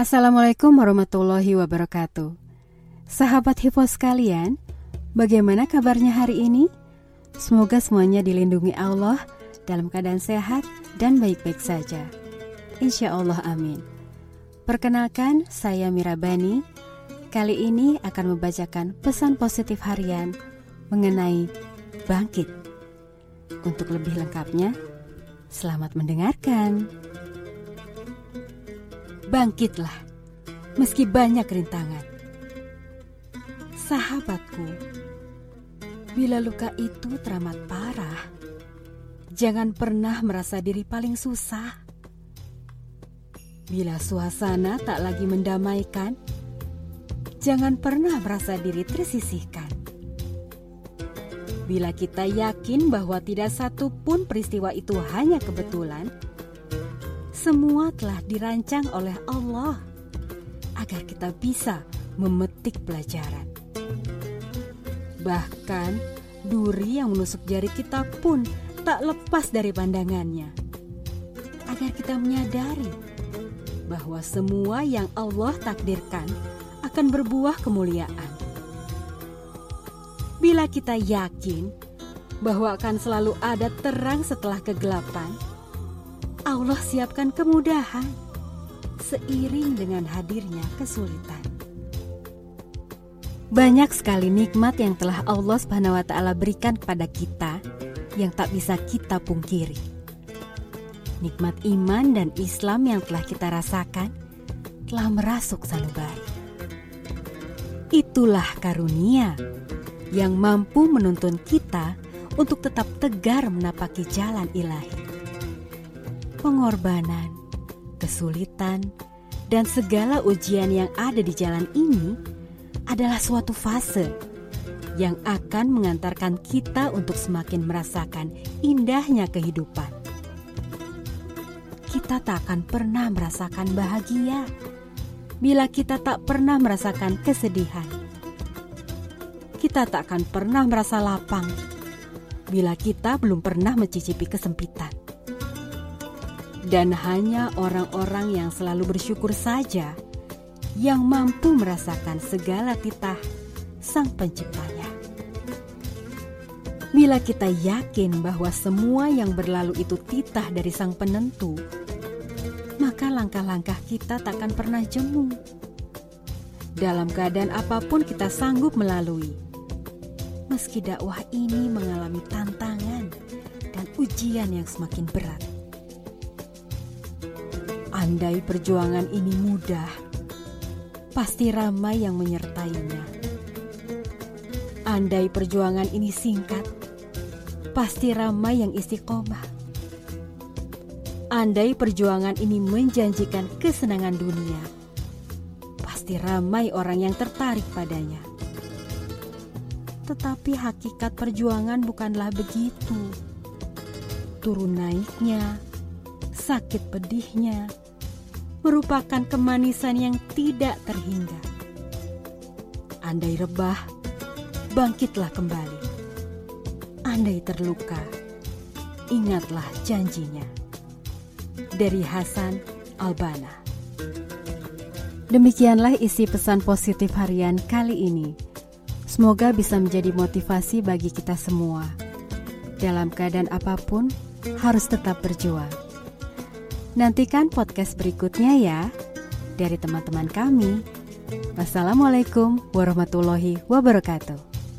Assalamualaikum warahmatullahi wabarakatuh. Sahabat Hipo sekalian, bagaimana kabarnya hari ini? Semoga semuanya dilindungi Allah dalam keadaan sehat dan baik-baik saja. Insya Allah amin. Perkenalkan, saya Mirabani. Kali ini akan membacakan pesan positif harian mengenai bangkit. Untuk lebih lengkapnya, selamat mendengarkan. Bangkitlah, meski banyak rintangan. Sahabatku, bila luka itu teramat parah, jangan pernah merasa diri paling susah. Bila suasana tak lagi mendamaikan, jangan pernah merasa diri tersisihkan. Bila kita yakin bahwa tidak satu pun peristiwa itu hanya kebetulan, semua telah dirancang oleh Allah agar kita bisa memetik pelajaran. Bahkan duri yang menusuk jari kita pun tak lepas dari pandangannya. Agar kita menyadari bahwa semua yang Allah takdirkan akan berbuah kemuliaan. Bila kita yakin bahwa akan selalu ada terang setelah kegelapan, Allah siapkan kemudahan seiring dengan hadirnya kesulitan. Banyak sekali nikmat yang telah Allah Subhanahu wa taala berikan kepada kita yang tak bisa kita pungkiri. Nikmat iman dan Islam yang telah kita rasakan telah merasuk sanubari. Itulah karunia yang mampu menuntun kita untuk tetap tegar menapaki jalan ilahi pengorbanan, kesulitan, dan segala ujian yang ada di jalan ini adalah suatu fase yang akan mengantarkan kita untuk semakin merasakan indahnya kehidupan. Kita tak akan pernah merasakan bahagia bila kita tak pernah merasakan kesedihan. Kita tak akan pernah merasa lapang bila kita belum pernah mencicipi kesempitan dan hanya orang-orang yang selalu bersyukur saja yang mampu merasakan segala titah Sang Penciptanya. Bila kita yakin bahwa semua yang berlalu itu titah dari Sang Penentu, maka langkah-langkah kita takkan pernah jemu. Dalam keadaan apa pun kita sanggup melalui. Meski dakwah ini mengalami tantangan dan ujian yang semakin berat. Andai perjuangan ini mudah, pasti ramai yang menyertainya. Andai perjuangan ini singkat, pasti ramai yang istiqomah. Andai perjuangan ini menjanjikan kesenangan dunia, pasti ramai orang yang tertarik padanya. Tetapi hakikat perjuangan bukanlah begitu. Turun naiknya, sakit pedihnya, merupakan kemanisan yang tidak terhingga. Andai rebah, bangkitlah kembali. Andai terluka, ingatlah janjinya. Dari Hasan Albana. Demikianlah isi pesan positif harian kali ini. Semoga bisa menjadi motivasi bagi kita semua. Dalam keadaan apa pun, harus tetap berjuang Nantikan podcast berikutnya ya dari teman-teman kami. Wassalamualaikum warahmatullahi wabarakatuh.